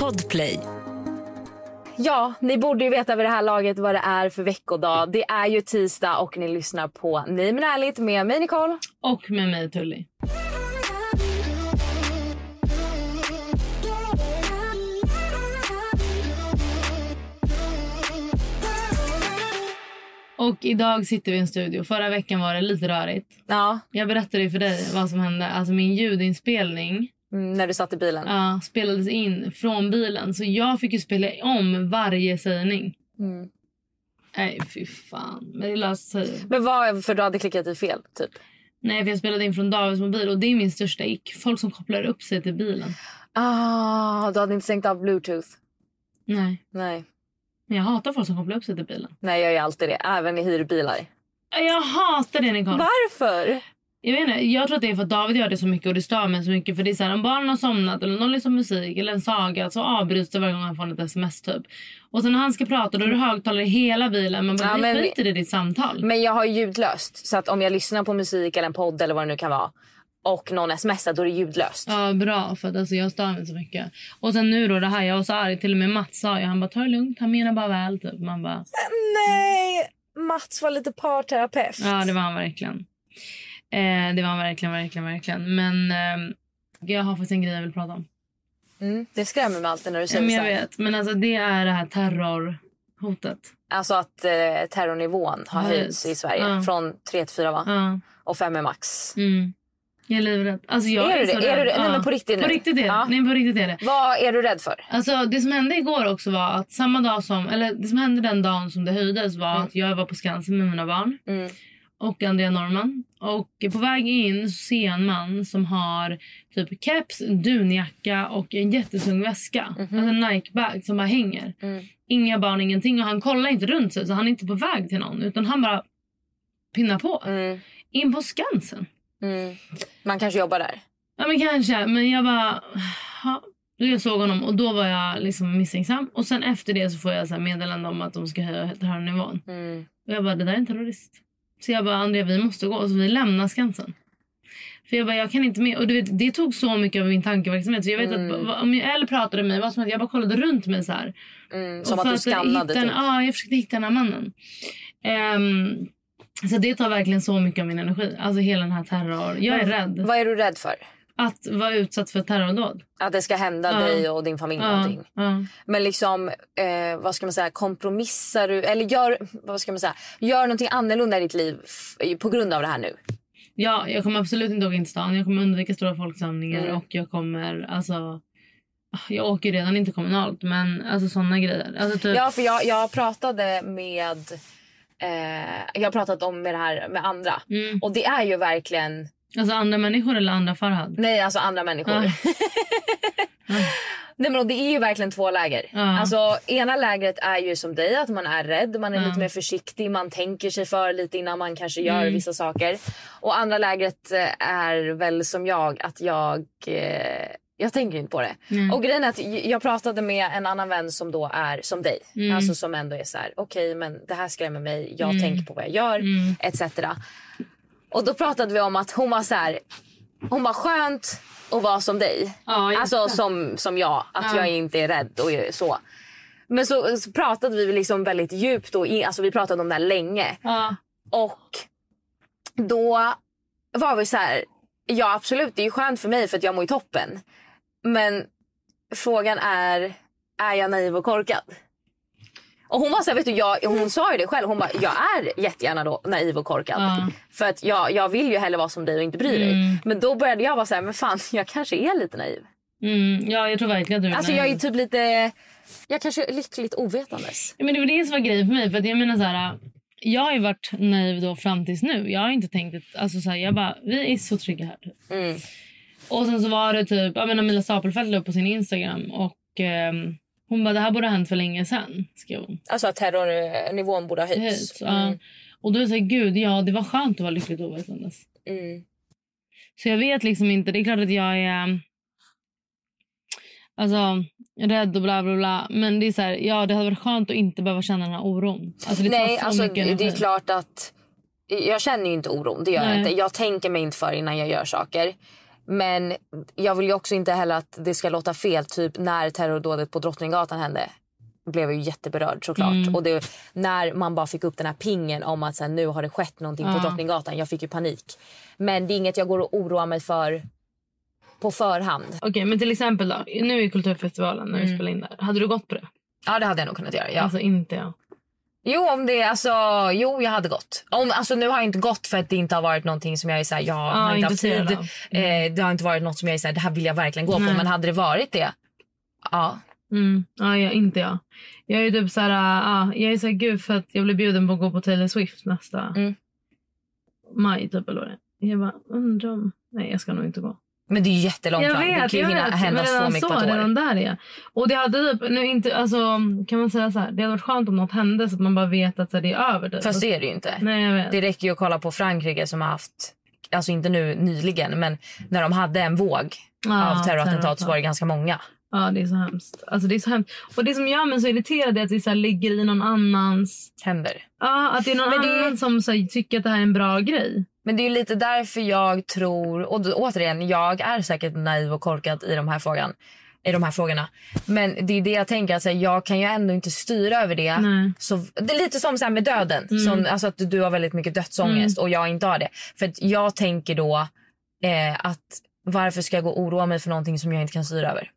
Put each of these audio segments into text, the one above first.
Podplay. Ja, ni borde ju veta vid det här laget vad det är för veckodag. Det är ju tisdag och ni lyssnar på Nej men ärligt med mig Nicole. Och med mig Tully. Och idag sitter vi i en studio. Förra veckan var det lite rörigt. Ja, Jag berättade ju för dig vad som hände. Alltså min ljudinspelning när du satt i bilen. ja, spelades in från bilen. Så jag fick ju spela om varje sägning. Mm. Nej, fy fan. Men det löste sig. Men vad för du hade klickat i fel typ? Nej, för jag spelade in från Davids mobil och det är min största ick. Folk som kopplar upp sig till bilen. Ah, du hade inte stängt av bluetooth. Nej, Nej, men jag hatar folk som kopplar upp sig till bilen. nej jag gör alltid det. Även i hyrbilar. Jag hatar det Nicole. Varför? Jag vet inte, jag tror att det är för att David gör det så mycket och det stör mig så mycket. För det är så här, om barnen har somnat eller någon lyssnar musik eller en saga så avbryts det varje gång han får ett sms typ. Och sen när han ska prata då är det högtalare hela bilen. Man bara, Ja, men- skiter i ditt samtal. Men jag har ju ljudlöst. Så att om jag lyssnar på musik eller en podd eller vad det nu kan vara och någon smsar då är det ljudlöst. Ja bra för att alltså, jag stör mig så mycket. Och sen nu då det här, jag var så arg. Till och med Mats sa ju, han bara ta det lugnt, han menar bara väl typ. Man bara, Nej, Mats var lite parterapeut. ja det var han verkligen. Eh, det var han verkligen, verkligen, verkligen. Men eh, jag har faktiskt en grej jag vill prata om. Mm, det skrämmer mig alltid när du Ja, säger så jag vet, men alltså det är det här terrorhotet. Alltså att eh, terrornivån har Har höjts i Sverige. Ja. Från 3 till 4 va? Ja. Och 5 är max. Mm. Jag är livrädd. Alltså jag Är är, du det? Är du det? Nej, men på riktigt nu? På riktigt är det. Ja. Nej, på riktigt är det. Vad är du rädd för? Alltså det som hände igår också var att samma dag som, eller det som hände den dagen som det höjdes var att jag var på Skansen med mina barn Mm. Och Andrea Norman. Och på väg in så ser jag en man som har typ keps, dunjacka och en jättetung väska. Alltså en Nike-bag som bara hänger. Mm. Inga barn, ingenting. Och han kollar inte runt sig så han är inte på väg till någon. Utan han bara pinnar på. Mm. In på Skansen. Mm. Man kanske jobbar där. Ja men kanske. Men jag bara... Ja. Jag såg honom och då var jag liksom misstänksam. Och sen efter det så får jag så meddelande om att de ska höja terrornivån. Mm. Och jag bara, det där är en terrorist. Så jag bara, Andrea vi måste gå. Så vi lämnar Skansen. För jag bara, jag kan inte med. Och du vet, det tog så mycket av min tankeverksamhet. Så jag vet Mm. att om jag, eller pratade med mig, vad som att jag bara kollade runt mig så här. Mm. Som att du skannade typ. Ja, jag försökte hitta den här mannen. Ehm, så det tar verkligen så mycket av min energi. Alltså hela den här terror. Jag är rädd Vad är du rädd för? Att vara utsatt för terrordåd. Att det ska hända Ja. dig och din familj någonting. ja. Men liksom, eh, vad ska man säga, kompromissar du? Eller gör, vad ska man säga, gör någonting annorlunda i ditt liv på grund av det här nu? ja, jag kommer absolut inte åka in till stan. Jag kommer undvika stora folksamlingar Mm. och jag kommer alltså... Jag åker redan inte kommunalt men alltså såna grejer. Alltså typ, Ja, för jag, jag pratade med, eh, jag har pratat om med det här med andra. mm, Och det är ju verkligen, alltså andra människor eller andra Farhad. nej alltså andra människor. Ja. Nej, men det är ju verkligen två läger. Ja. Alltså, ena lägret är ju som dig, att man är rädd, man är Ja. lite mer försiktig, man tänker sig för lite innan man kanske gör Mm. vissa saker. Och andra lägret eh, är väl som jag, att jag, eh, jag tänker inte på det. Mm. Och grejen är att jag pratade med en annan vän som då är som dig. Mm. Alltså som ändå är så här: okej men det här skrämmer mig, jag Mm. tänker på vad jag gör, Mm. etc. Och då pratade vi om att hon var så här, hon var skönt att vara som dig. Ja, Alltså som, som jag, att Ja. jag inte är rädd och så. Men så, så pratade vi liksom väldigt djupt och i, alltså vi pratade om det här länge. ja. Och då var vi så här, ja absolut det är ju skönt för mig för att jag mår i toppen. Men frågan är är jag naiv och korkad? Och hon var så här, vet du, jag, hon sa ju det själv. Hon bara, jag är jättegärna då naiv och korkad. Ja. För att jag, jag vill ju hellre vara som dig och inte bry dig. Mm. Men då började jag vara så här, men fan jag kanske är lite naiv. Mm, ja, jag tror verkligen att du är Alltså jag är typ lite, jag kanske är lyckligt ovetandes. Ja, men det var det som var grejen för mig. För jag menar så här, jag har ju varit naiv då fram tills nu. Jag har inte tänkt att, alltså så här, jag bara, vi är så trygga här. Mm. Och sen så var det typ, jag menar Mila Stapelfelt la upp på sin Instagram och ehm, hon bara, det här borde ha hänt för länge sedan. Skrev hon. Alltså att terrornivån borde ha höjts. Höjts, ja. Och då är det så här, gud ja det var skönt att vara lyckligt ovetandes. Mm. Så jag vet liksom inte. Det är klart att jag är alltså, rädd och bla bla bla. Men det är så här, ja det hade varit skönt att inte behöva känna den här oron. Alltså, det Nej, så alltså det är klart att jag känner ju inte oron. Det gör jag Nej. inte. Jag tänker mig inte för innan jag gör saker. Men jag vill ju också inte heller att det ska låta fel. Typ när terrordådet på Drottninggatan hände blev jag ju jätteberörd såklart. Mm. Och det, när man bara fick upp den här pingen om att så här, nu har det skett någonting på Ja. Drottninggatan. Jag fick ju panik. Men det är inget jag går och oroar mig för på förhand. Okej, men till exempel då. Nu är Kulturfestivalen när vi Mm. spelar in där. Hade du gått på det? Ja, det hade jag nog kunnat göra. Ja. Alltså inte jag. Jo, om det, alltså, jo, jag hade gått. Om, alltså, nu har jag inte gått för att det inte har varit någonting som jag är så här, jag har inte haft tid. av. Eh, det har inte varit något som jag är så här, det här vill jag verkligen gå Nej. på. Men hade det varit det, ja. Mm. Ja, jag, inte jag. Jag är typ så här, ah, jag är så här, gud för att jag blev bjuden på att gå på Taylor Swift nästa Mm. maj typ eller vad det. Jag bara undrar om, nej jag ska nog inte gå. Men det är ju jättelångt Jag fram. det vet, kan ju hinna vet. hända så mycket på ett år. där är. Och det hade typ, nu inte, alltså kan man säga så här, det hade varit skönt om något hände så att man bara vet att så här, det är över. Typ. Fast det är det ju inte. Nej jag vet. Det räcker ju att kolla på Frankrike som har haft, alltså inte nu nyligen, men när de hade en våg Ja, av terrorattentat så var det ganska många. Ja det är så hemskt. Alltså det är så hemskt. Och det som gör mig så irriterad är att det så ligger i någon annans, Händer. ja att det är någon det annan som så här, tycker att det här är en bra grej. Men det är lite därför jag tror, och då, återigen, jag är säkert naiv och korkad i de här frågan, i de här frågorna. Men det är det jag tänker, att så här, jag kan ju ändå inte styra över det. Nej. Så, det är lite som så med döden, Mm. som, alltså att du har väldigt mycket dödsångest och jag inte har det. För jag tänker då eh, att varför ska jag gå och oroa mig för någonting som jag inte kan styra över?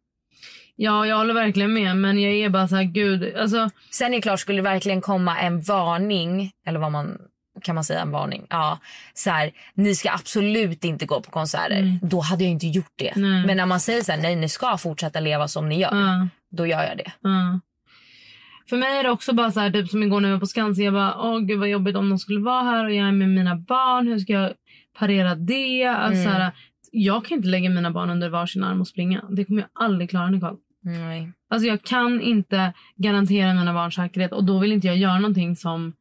Ja jag håller verkligen med men jag är bara så här gud, alltså Sen är det klart, skulle det verkligen komma en varning, eller vad man kan man säga en varning? Ja, så här, ni ska absolut inte gå på konserter. Mm. Då hade jag inte gjort det. Nej. Men när man säger så här, nej ni ska fortsätta leva som ni gör, ja. då gör jag det. Ja. För mig är det också bara så här, typ som igår när jag var på Skansen. Jag bara, åh gud vad jobbigt om de skulle vara här och jag är med mina barn. Hur ska jag parera det? Alltså, Mm. så här, jag kan inte lägga mina barn under varsin arm och springa. Det kommer jag aldrig klara Nicole. Nej. Alltså jag kan inte garantera mina barns säkerhet och då vill inte jag göra någonting som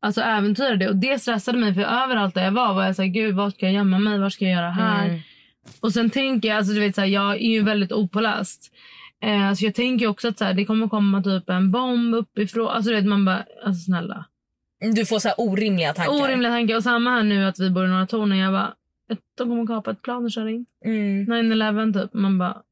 alltså äventyrar det. Och det stressade mig för överallt där jag var var jag såhär, gud vad ska jag gömma mig? Vad ska jag göra här? Mm. Och sen tänker jag, alltså du vet så här, jag är ju väldigt opåläst. Eh, så jag tänker också att så här, det kommer komma typ en bomb uppifrån. Alltså du vet man bara, alltså snälla. Du får så här orimliga tankar. Orimliga tankar. Och samma här nu att vi bor i Norra Torn jag bara, de kommer kapa ett plan och köra in. Mm. 9-11 typ. Man bara,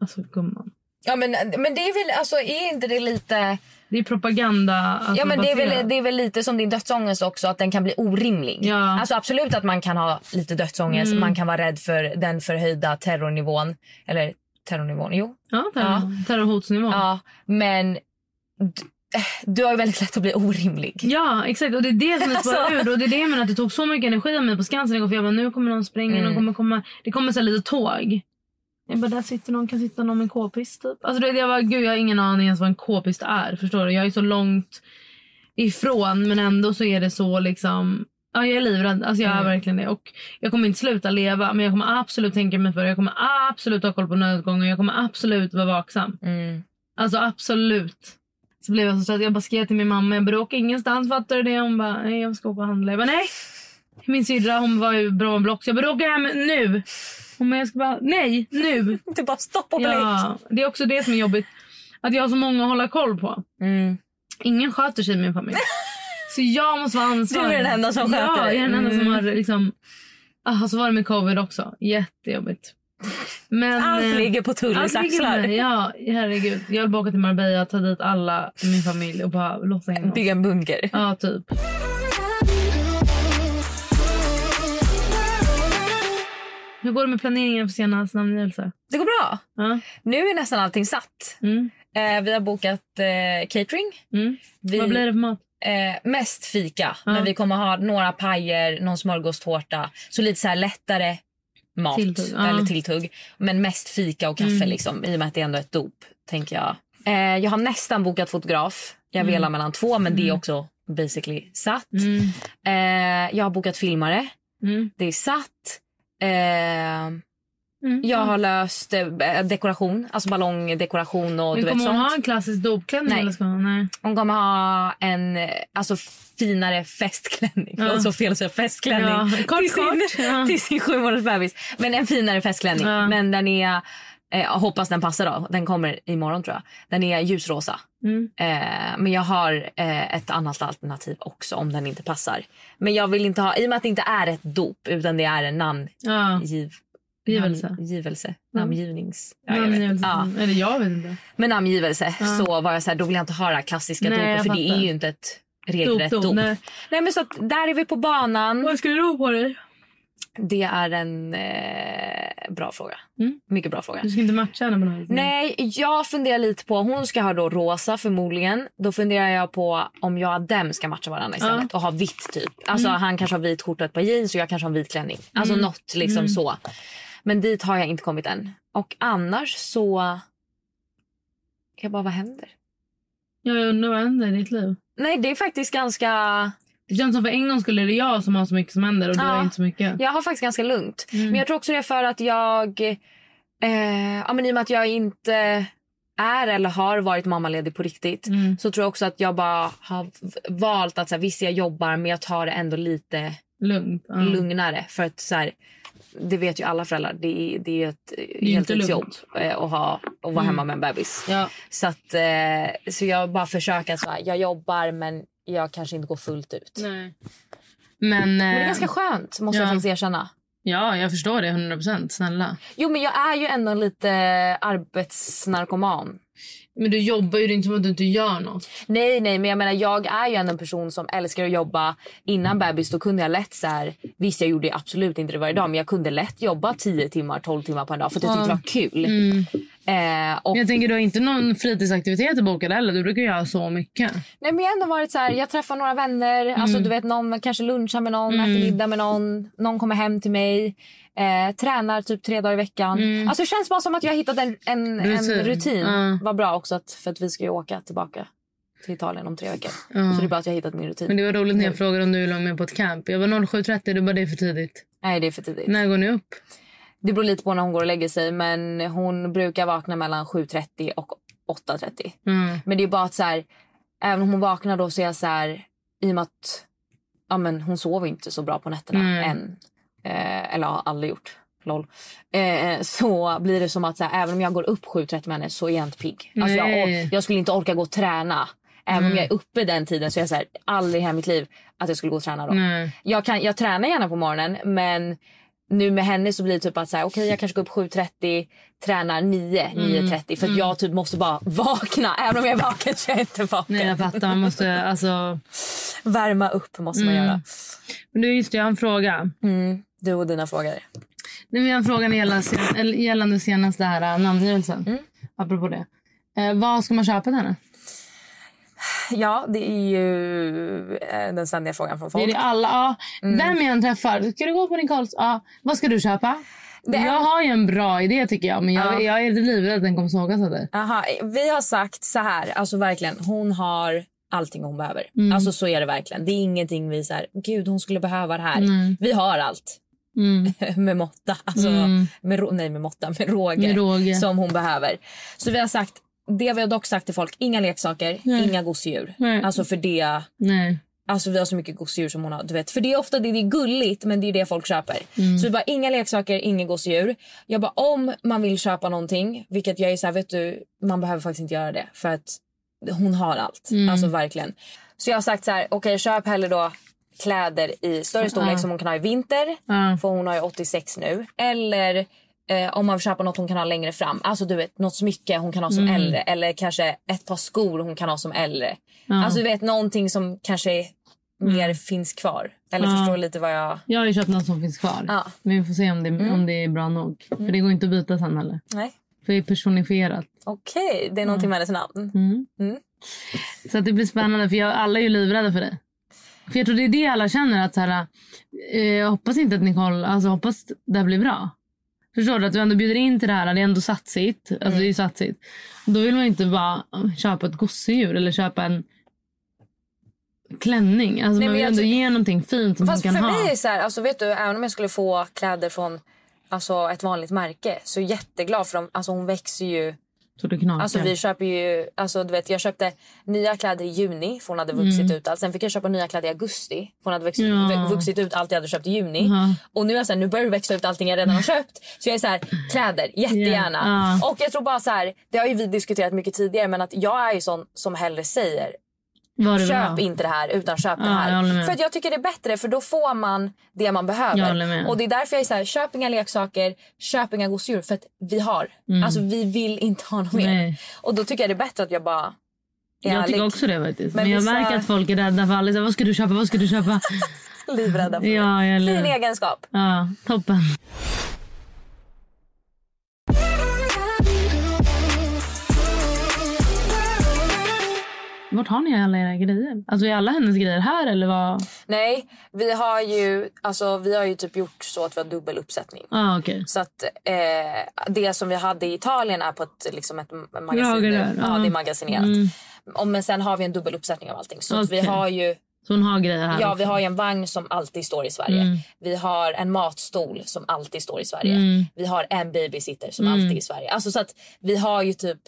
alltså gumman. Ja men, men det är väl, alltså är inte det lite... Det är propaganda. Alltså, ja men det är, väl, det är väl lite som din dödsångest också, att den kan bli orimlig. Ja. Alltså absolut att man kan ha lite dödsångest, Mm. man kan vara rädd för den förhöjda terrornivån. Eller terrornivån, jo. Ja, terror. Ja. Ja, men eh, du har ju väldigt lätt att bli orimlig. exakt. Och det är det som är Alltså. ur. Och det är det jag menar att det tog så mycket energi av mig på Skansen igår. För jag bara, nu kommer någon spränga. Mm. Någon kommer komma, det kommer så lite tåg. Jag bara, där sitter någon, kan sitta någon med en k-pist typ. Alltså jag bara, gud jag har ingen aning ens vad en k-pist är. Förstår du? Jag är så långt ifrån men ändå så är det så liksom Ja, jag är livrädd. Alltså jag är Mm. verkligen det. Och jag kommer inte sluta leva men jag kommer absolut tänka mig för. Jag kommer absolut ha koll på nödutgångar. Jag kommer absolut vara vaksam. Mm. Alltså absolut. Så blev jag så stressad. Jag bara skrev till min mamma. Jag bara, "Du åker ingenstans. Fattar du det? Hon bara, nej jag ska åka och handla. Jag bara, nej. Min syrra hon var ju bra med block. Så jag bara, "Du åker hem nu. Bara, jag ska bara, nej nu. Är bara stopp och blick. Ja, det är också det som är jobbigt. Att jag har så många att hålla koll på. Mm. Ingen sköter sig i min familj. Så jag måste vara ansvarig. Du är den enda som Ja, sköter. jag är den enda som Mm. har liksom... Ah, så var det med covid också. Jättejobbigt. Men, Allt eh, ligger på ligger med axlar. Ja, herregud. Jag vill bara åka till Marbella, ta dit alla i min familj och bara låsa in dem. Bygga en bunker. Ja, typ. Hur går det med planeringen för senast namngivelse? Det går bra. Ja. Nu är nästan allting satt. Mm. Eh, vi har bokat eh, catering. Mm. Vi, Vad blir det för mat? Eh, mest fika, Ja. men vi kommer ha några pajer, någon smörgåstårta. Så lite så här lättare mat Tilltugg, ja. eller tilltugg. Men mest fika och kaffe Mm. liksom, i och med att det är ändå ett dop. tänker jag. Eh, jag har nästan bokat fotograf. Jag Mm. velar mellan två, men det är också basically satt. Mm. Eh, jag har bokat filmare. Mm. Det är satt. Eh, Mm. jag har löst eh, dekoration, alltså ballongdekoration. Och, Men du vet, kommer hon sånt. ha en klassisk dopklänning? Nej. Eller ska hon? Nej. Hon kommer ha en alltså, finare festklänning. Ja. Så fel att säga festklännning. Ja, kort, till, sin. Ja. till sin sju månaders bebis. Men en finare festklänning. Ja. Men den är, eh, hoppas den passar då. Den kommer imorgon tror jag. Den är ljusrosa. Mm. Eh, men jag har eh, ett annat alternativ också om den inte passar. Men jag vill inte ha, i och med att det inte är ett dop utan det är en namngiv, Ja. Givelse. namngivelse. Ja. Namngivnings... Ja, jag vet. Namngivelse. Ja. Eller jag vet inte. Med namngivelse Ja. så var jag så här, då vill jag inte ha det här klassiska Nej, dopet för det fattar. är ju inte ett regelrätt Dop, dop. nej. Nej. men så att där är vi på banan. Vad ska du ha på dig? Det är en eh, bra fråga. Mm. Mycket bra fråga. Du ska inte matcha henne något vis? Nej, jag funderar lite på, hon ska ha då rosa förmodligen. Då funderar jag på om jag och dem ska matcha varandra istället och ha vitt typ. Alltså Mm. han kanske har vit skjorta och ett par jeans och jag kanske har vit klänning. Alltså något liksom Mm. så. Men dit har jag inte kommit än. Och annars så... Jag bara, vad händer? Jag undrar vad händer i ditt liv? Nej, det är faktiskt ganska... Det känns som för en gång skulle det jag som har så mycket som händer och du har inte så mycket. Jag har faktiskt ganska lugnt. Mm. Men jag tror också det är för att jag... Eh, ja, men I och med att jag inte är eller har varit mammaledig på riktigt Mm. så tror jag också att jag bara har valt att så här, visst jag jobbar men jag tar det ändå lite Lugnt. Ja. lugnare. För att så här, det vet ju alla föräldrar, det är, det är ett heltidsjobb eh, att, ha, att vara Mm. hemma med en bebis. Ja. Så, att, eh, så jag bara försöker att så här, jag jobbar men jag kanske inte går fullt ut. Nej. Men, Men det är eh, ganska skönt måste jag ja. faktiskt erkänna. ja, jag förstår det 100 procent. Snälla. Jo men jag är ju ändå lite arbetsnarkoman. Men du jobbar ju det är inte som att du inte gör något. Nej nej men jag menar jag är ju en person som älskar att jobba. Innan bebis då kunde jag lätt så här, visst jag gjorde absolut inte det varje dag men jag kunde lätt jobba 10 timmar 12 timmar på en dag för att jag tyckte det var kul. Eh, och, jag tänker du har inte någon fritidsaktivitet bokad heller. Du brukar göra så mycket. nej, men jag har ändå varit så här, jag träffar några vänner, alltså du vet någon kanske lunchar med någon, äter middag med någon, någon kommer hem till mig. Eh, tränar typ tre dagar i veckan. Alltså det känns bara som att jag har hittat en, en rutin. En rutin. Ja. Var bra också att, för att vi ska ju åka tillbaka till Italien om tre veckor. Ja. Så det är bara att jag hittat min rutin. Men det var roligt när jag frågade om du ville vara med på ett camp. Jag var 07.30, du bara det är för tidigt. Nej det är för tidigt. När går ni upp? Det beror lite på när hon går och lägger sig men hon brukar vakna mellan 7.30 och 8.30. Mm. Men det är bara att så här, även om hon vaknar då så är jag så här, i och med att ja, men hon sover inte så bra på nätterna Nej. än. Eh, eller har aldrig gjort. Lol. Eh, så blir det som att så här, även om jag går upp 7.30 med henne så är jag inte pigg. Alltså jag. Mm. jag skulle inte orka gå och träna. Även om jag är uppe den tiden så är jag så här, aldrig i hela mitt liv att jag skulle gå och träna då. Jag, kan, jag tränar gärna på morgonen men nu med henne så blir det typ att så här, okej jag kanske går upp 7.30, tränar 9, Mm. 9.30 för att jag typ måste bara vakna. Även om jag är vaken så är jag inte vaken. Nej, jag fattar. Man måste, alltså... Värma upp måste man Mm. göra. Men du, just det, jag har en fråga. Mm. Du och dina frågor. Nu har jag en fråga gällande, sen- gällande senaste här äh, namngivelsen. Mm. Apropå det. Eh, vad ska man köpa till henne? Ja, det är ju eh, den ständiga frågan från Det är folk. det alla. Ja. Mm. Vem jag än träffar. Ska du gå på din Karls? Ja. Vad ska du köpa? Det är- Jag har ju en bra idé tycker jag. Men jag, Ja. jag är livrädd att den kommer sågas av dig. Aha, vi har sagt så här, alltså verkligen, hon har allting hon behöver. Mm. Alltså så är det verkligen. Det är ingenting vi säger, gud hon skulle behöva det här. Nej. Vi har allt. Mm. med måtta. Alltså, Mm. med, nej, med måtta. Med råge. Med råge. Som hon behöver. Så vi har sagt, det vi har dock sagt till folk, inga leksaker, Nej. inga gosedjur. Nej. Alltså för det, Nej. alltså vi har så mycket gosedjur som hon har. Du vet. För det är ofta det, det är gulligt men det är det folk köper. Så vi bara, inga leksaker, inga gosedjur. Jag bara, om man vill köpa någonting, vilket jag är så här, vet du, man behöver faktiskt inte göra det. För att hon har allt. Alltså verkligen. Så jag har sagt så här, okej köp hellre då kläder i större storlek Ja. som hon kan ha i vinter. Ja. För hon har ju 86 nu. Eller eh, om man vill köpa något hon kan ha längre fram. Alltså du vet något smycke hon kan ha som äldre. Eller kanske ett par skor hon kan ha som äldre. Alltså du vet någonting som kanske är mer finns kvar. Eller Ja. förstår lite vad jag... Jag har ju köpt något som finns kvar. Ja. Men vi får se om det, om det är bra nog. För det går inte att byta sen heller. Nej. För det är personifierat. Okej, det är någonting med hennes namn. Mm. Mm. Så det blir spännande för jag, alla är ju livrädda för dig. För jag tror det är det alla känner att så här, eh, jag hoppas inte att Nicole, alltså hoppas det här blir bra. Förstår du? Att du ändå bjuder in till det här, det är ändå satsigt. Alltså det är ju satsigt. Då vill man inte bara eh, köpa ett gosedjur eller köpa en klänning. Alltså Nej, man vill ändå ge någonting fint som Fast man för kan ha. mig är det så här, alltså vet du, även om jag skulle få kläder från alltså, ett vanligt märke så är jag jätteglad för dem. Alltså hon växer ju. Så det knakar. Alltså vi köper ju, alltså du vet jag köpte nya kläder i juni för hon hade vuxit ut allt. Sen fick jag köpa nya kläder i augusti för hon hade Mm. Ja. vuxit ut allt jag hade köpt i juni. Ja. Och nu är jag så här, nu börjar det växa ut allting jag redan har köpt. Så jag är så här, kläder, jättegärna. Ja. Och jag tror bara så här, det har ju vi diskuterat mycket tidigare men att jag är ju sån som hellre säger köp inte det här utan köp det Ja, håller här. För att jag tycker det är bättre för då får man det man behöver. Och det är därför jag är så här, köp inga leksaker, köp inga gosedjur för att vi har. Alltså vi vill inte ha något mer. Mm. Och då tycker jag det är bättre att jag bara är Jag ärlig. tycker också det faktiskt. Men, Men jag vissa- märker att folk är rädda för alla. Vad ska du köpa? Vad ska du köpa? livrädda för ja, det. Fin egenskap. Ja, toppen. Vart har ni alla era grejer? Alltså är alla hennes grejer här eller vad? Nej, vi har ju alltså vi har ju typ gjort så att vi har dubbel uppsättning. Ah, okej. Så att eh, det som vi hade i Italien är på ett, liksom ett magasin. Ja, ja. det är magasinerat. Mm. Och, men sen har vi en dubbel uppsättning av allting. Så att vi har ju Så hon har grejer här Ja, vi har en vagn som alltid står i Sverige. Mm. Vi har en matstol som alltid står i Sverige. Mm. Vi har en babysitter som Mm. alltid är i Sverige. Alltså så att vi har ju typ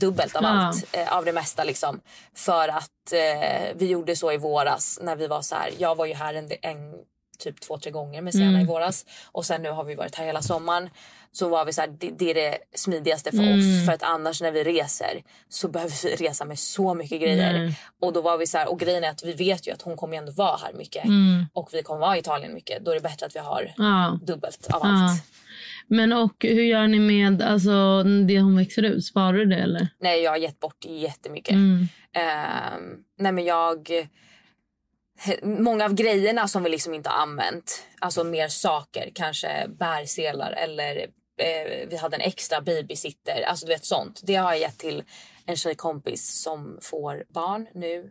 dubbelt av Ja. allt, eh, av det mesta liksom. För att eh, vi gjorde så i våras när vi var så här. Jag var ju här en, en typ två, tre gånger med Sienna Mm. i våras. Och sen nu har vi varit här hela sommaren. Så var vi så här, det, det är det smidigaste för Mm. oss. För att annars när vi reser så behöver vi resa med så mycket grejer. Nej. Och då var vi så här, och grejen är att vi vet ju att hon kommer ändå vara här mycket. Mm. Och vi kommer vara i Italien mycket. Då är det bättre att vi har Ja. dubbelt av Ja. Men och hur gör ni med alltså, det hon växer ut? Sparar du det eller? Nej, jag har gett bort jättemycket. Mm. Ehm, nej men jag... Många av grejerna som vi liksom inte har använt, alltså mer saker, kanske bärselar eller eh, vi hade en extra babysitter, alltså du vet sånt. Det har jag gett till en tjejkompis som får barn nu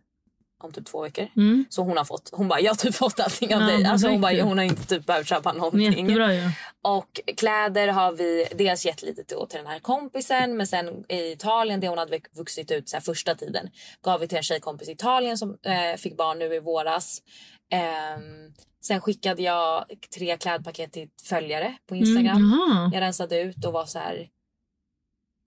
om typ två veckor. Mm. Så hon har fått, hon bara jag har typ fått allting av Ja, dig. Alltså hon, bara, hon har inte typ behövt köpa någonting. Jättebra ju. Och kläder har vi dels gett lite till, till den här kompisen men sen i Italien, det hon hade vux- vuxit ut så första tiden gav vi till en tjejkompis i Italien som eh, fick barn nu i våras. Ehm, sen skickade jag tre klädpaket till följare på Instagram. Mm. Jag rensade ut och var så här...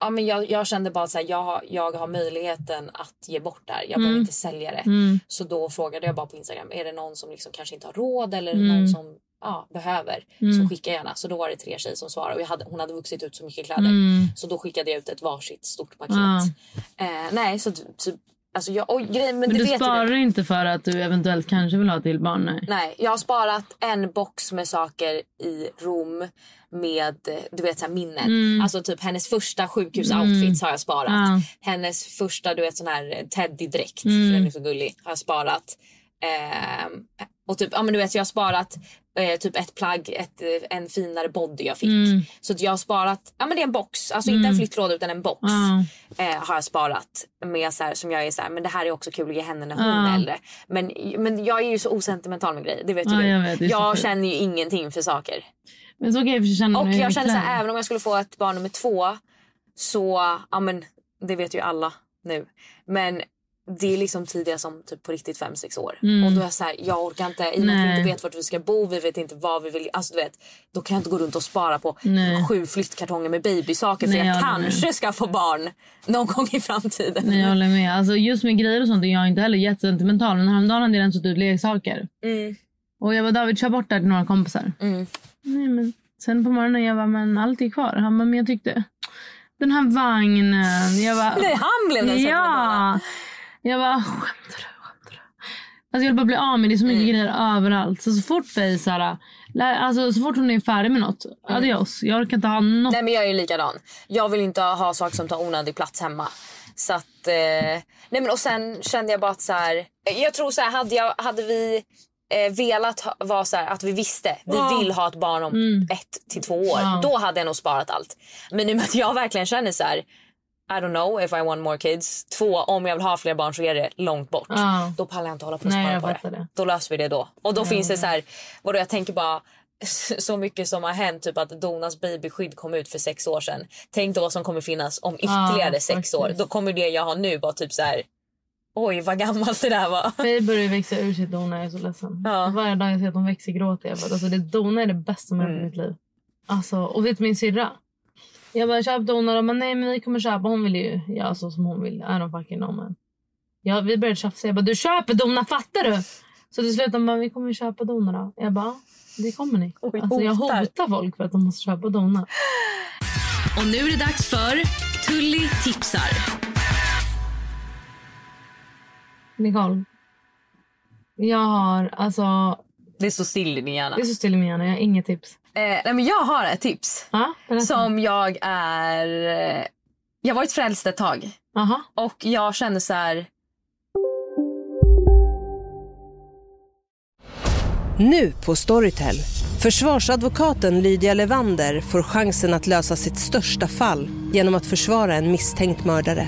Ja, men jag, jag kände bara här, jag, jag har möjligheten att ge bort det här. Jag behöver Mm. inte sälja det. Mm. Så då frågade jag bara på Instagram, är det någon som liksom kanske inte har råd eller Mm. någon som ja, behöver? Mm. Så skicka gärna. Så då var det tre tjejer som svarade och jag hade, hon hade vuxit ut så mycket kläder. Mm. Så då skickade jag ut ett varsitt stort paket. Ja. Eh, nej, så typ, alltså jag, oj, grej, men, Men det du sparar du. inte för att du eventuellt kanske vill ha till barn? Nej. Nej, jag har sparat en box med saker i Rom med eh, du vet så minnen. Mm. Alltså typ hennes första sjukhusoutfits har jag sparat. Ja. Hennes första du vet sån här teddydräkt Mm. för den är så gullig har jag sparat. Ehm, och typ ja men du vet jag har sparat eh, typ ett plagg, ett, eh, en finare body jag fick. Mm. Så jag har sparat, ja men det är en box, alltså inte en flyttlåda utan en box. Ja. Eh, har jag sparat med så här, som jag är så här, men det här är också kul att ge henne när hon är äldre. Men, men jag är ju så osentimental med grejer, det vet ju du. jag vet, jag känner ju ingenting för saker. Men så okej, för känner Och jag känner så här, även om jag skulle få ett barn nummer två så, ja men det vet ju alla nu. Men det är liksom tidigare som typ på riktigt fem sex år. Mm. Och då är jag så här, jag orkar inte, i och med att vi inte vet vart vi ska bo, vi vet inte vad vi vill, alltså du vet. Då kan jag inte gå runt och spara på Nej. sju flyttkartonger med babysaker för Nej, jag jag håller med. kanske ska få barn någon gång i framtiden. Nej, jag håller med. Alltså, just med grejer och sånt är jag inte heller jättesentimental. Men häromdagen hade jag rensat ut leksaker. Mm, Och jag var David, kör bort det här till några kompisar. mm. Nej, men sen på morgonen jag var men allt är kvar. Han bara, men jag tyckte den här vagnen. Jag bara, Nej, han blev den Ja. Jag bara, skämtar du? Alltså jag vill bara bli av med det. är så mycket Mm. grejer överallt. Så, så fort vi så här, alltså, så fort hon är färdig med något. Adios. Jag orkar inte ha något. Mm. Nej men jag är likadan. Jag vill inte ha saker som tar onödig plats hemma. Så att, eh, nej men och sen kände jag bara att så här, jag tror så här, hade, jag, hade vi eh, velat vara så här, att vi visste vi Ja. vill ha ett barn om ett till två år. Ja. Då hade jag nog sparat allt. Men nu med att jag verkligen känner så här. I don't know if I want more kids. Två, om jag vill ha fler barn så är det långt bort. Ja. Då pallar jag inte hålla på och Nej, spara jag på det. det. Då löser vi det då. Och då finns det så här, vadå jag tänker bara så mycket som har hänt, typ att Donas babyskydd kom ut för sex år sedan. Tänk då vad som kommer finnas om ytterligare Ja, sex faktiskt. år. Då kommer det jag har nu vara typ så här. Oj vad gammalt det där var. Faye börjar växa ur sitt dona. Jag är så ledsen. Ja. Varje dag jag ser att hon växer gråter jag. Alltså, det, dona är det bästa som har hänt i Mm. mitt liv. Alltså, och vet min syrra. Jag bara köp dona. De bara, nej men vi kommer köpa. Hon vill ju göra så som hon vill. I don't fucking know man. Ja, vi började tjafsa. Jag bara du köper dona fattar du? Så till slut de bara vi kommer köpa dona då. Jag bara det kommer ni. Oj, alltså, jag hotar. hotar folk för att de måste köpa dona. Och nu är det dags för Tully tipsar. Nicole. Jag har alltså. Det är så still i din hjärna. Det är så still i min hjärna. Jag har inget tips. Eh, nej, men jag har ett tips. Berätta. Som jag är... eh, Jag har varit frälst ett tag. Aha. Och jag känner så här... Nu på Storytel. Försvarsadvokaten Lydia Levander får chansen att lösa sitt största fall genom att försvara en misstänkt mördare.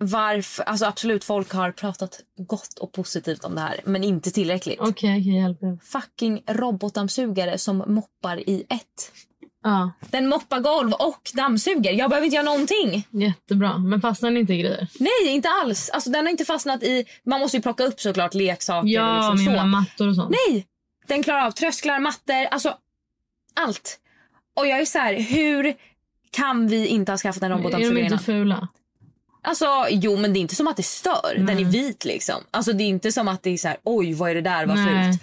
Varför, alltså absolut folk har pratat gott och positivt om det här men inte tillräckligt. Okej, okay, jag hjälper. Fucking robotdammsugare som moppar i ett. Ja, Den moppar golv och dammsuger. Jag behöver inte göra någonting. jättebra. Men fastnar ni inte i grejer? Nej, inte alls. Alltså, den har inte fastnat i... Man måste ju plocka upp såklart leksaker och Ja, liksom men jag så. mattor och sånt. Nej! Den klarar av trösklar, mattor, alltså allt. Och jag är så här, hur kan vi inte ha skaffat en är de robotdammsugare inte fula? Alltså, jo men det är inte som att det stör. Den är vit liksom. Alltså det är inte som att det är så här, oj vad är det där, vad Nej. fult.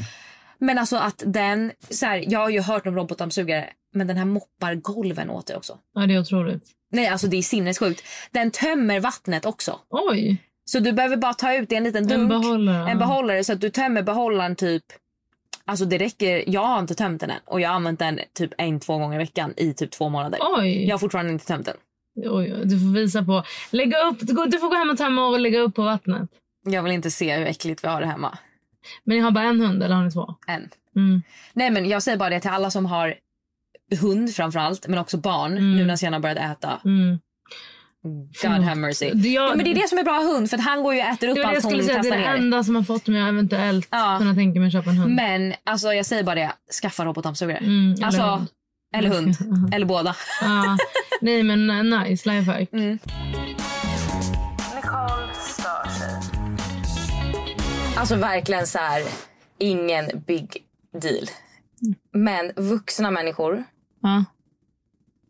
Men alltså att den, så här, jag har ju hört om robotdammsugare men den här moppar golven åt det också. Ja, det är otroligt. Nej alltså det är sinnessjukt. Den tömmer vattnet också. Oj! Så du behöver bara ta ut det i en liten En dunk. behållare. En behållare så att du tömmer behållaren typ Alltså det räcker, jag har inte tömt den än och jag har använt den typ en, två gånger i veckan i typ två månader. Oj! Jag har fortfarande inte tömt den. Oj, du får visa på. Lägga upp, du får gå hem och tömma och lägga upp på vattnet. Jag vill inte se hur äckligt vi har det hemma. Men ni har bara en hund eller har ni två? Än. Mm. Nej men jag säger bara det till alla som har hund framförallt men också barn Mm. nu när Sienna börjat äta. Mm. God have mercy. Jag- Ja, men det är det som är bra hund för att han går ju och äter upp Det allt hon skulle säga. Det är det ner. enda som har fått mig att eventuellt Ja. kunna tänka mig att köpa en hund. Men alltså jag säger bara det, skaffa robotdammsugare. Mm, eller alltså, hund. eller hund. Eller båda. Ja. Nej men uh, nice lifehack. Mm. Nicole stör sig. Alltså verkligen så här, ingen big deal. Men vuxna människor Ja.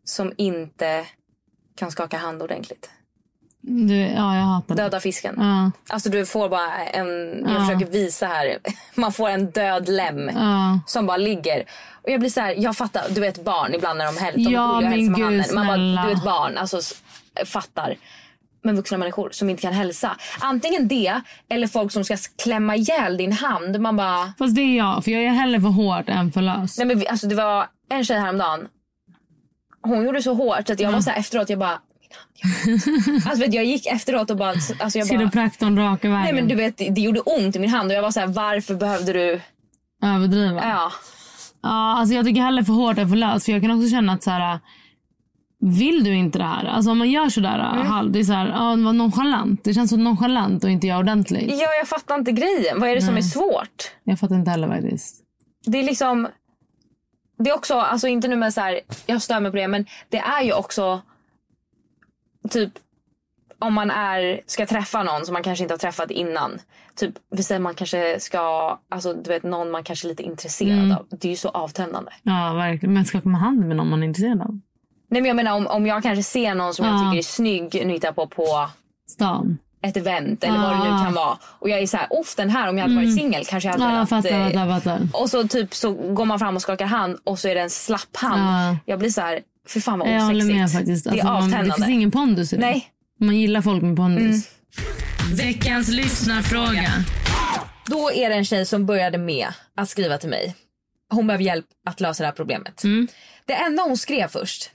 som inte kan skaka hand ordentligt. Du, ja jag hatar det. Döda fisken. Ja. Alltså du får bara en, jag Ja. försöker visa här, man får en död lem Ja. som bara ligger. Och jag blir så här, jag fattar, du vet barn ibland när de hälsar, Ja, de men gud, handen. Man bara, du är ett barn, alltså fattar. Men vuxna människor som inte kan hälsa. Antingen det eller folk som ska klämma ihjäl din hand. Man bara, Fast det är jag. För jag är hellre för hårt än för lös. nej men vi- alltså det var en tjej häromdagen. Hon gjorde så hårt så att jag var så här efteråt, jag bara. Alltså vet, jag gick efteråt och bara, alltså jag bara Kiropraktorn raka vägen. Nej men du vet det gjorde ont i min hand och jag var så här varför behövde du? Överdriva. Ja. Ja, alltså jag tycker hellre för hårt än för löst. För jag kan också känna att så här, vill du inte det här? Alltså om man gör sådär Mm. det är så här, ja, det var nonchalant. Det känns så nonchalant och inte göra ordentligt. Ja jag fattar inte grejen. Vad är det som är svårt? Jag fattar inte heller faktiskt. Det är liksom det är också, alltså inte nu med så här, jag stör mig på det men det är ju också typ om man är, ska träffa någon som man kanske inte har träffat innan. Typ, vi säger man kanske ska, alltså du vet någon man kanske är lite intresserad Mm. av. Det är ju så avtändande. Ja, verkligen. Men skaka med hand med någon man är intresserad av. Nej men jag menar om, om jag kanske ser någon som jag Ja. tycker är snygg, nu jag på på Stan. ett event eller vad det nu kan vara. Och jag är så här, off den här om jag hade varit Mm. singel kanske jag hade Ja, velat, fattar, fattar, fattar. Och så typ så går man fram och skakar hand och så är det en slapp hand. Ja. Jag blir så här, för fan vad Jag osexigt. håller med faktiskt. Det Alltså, är man, det finns ingen pondus i det. Nej. Man gillar folk med pondus. Veckans lyssnarfråga. Då är det en tjej som började med att skriva till mig. Hon behöver hjälp att lösa det här problemet. Mm. Det enda hon skrev först,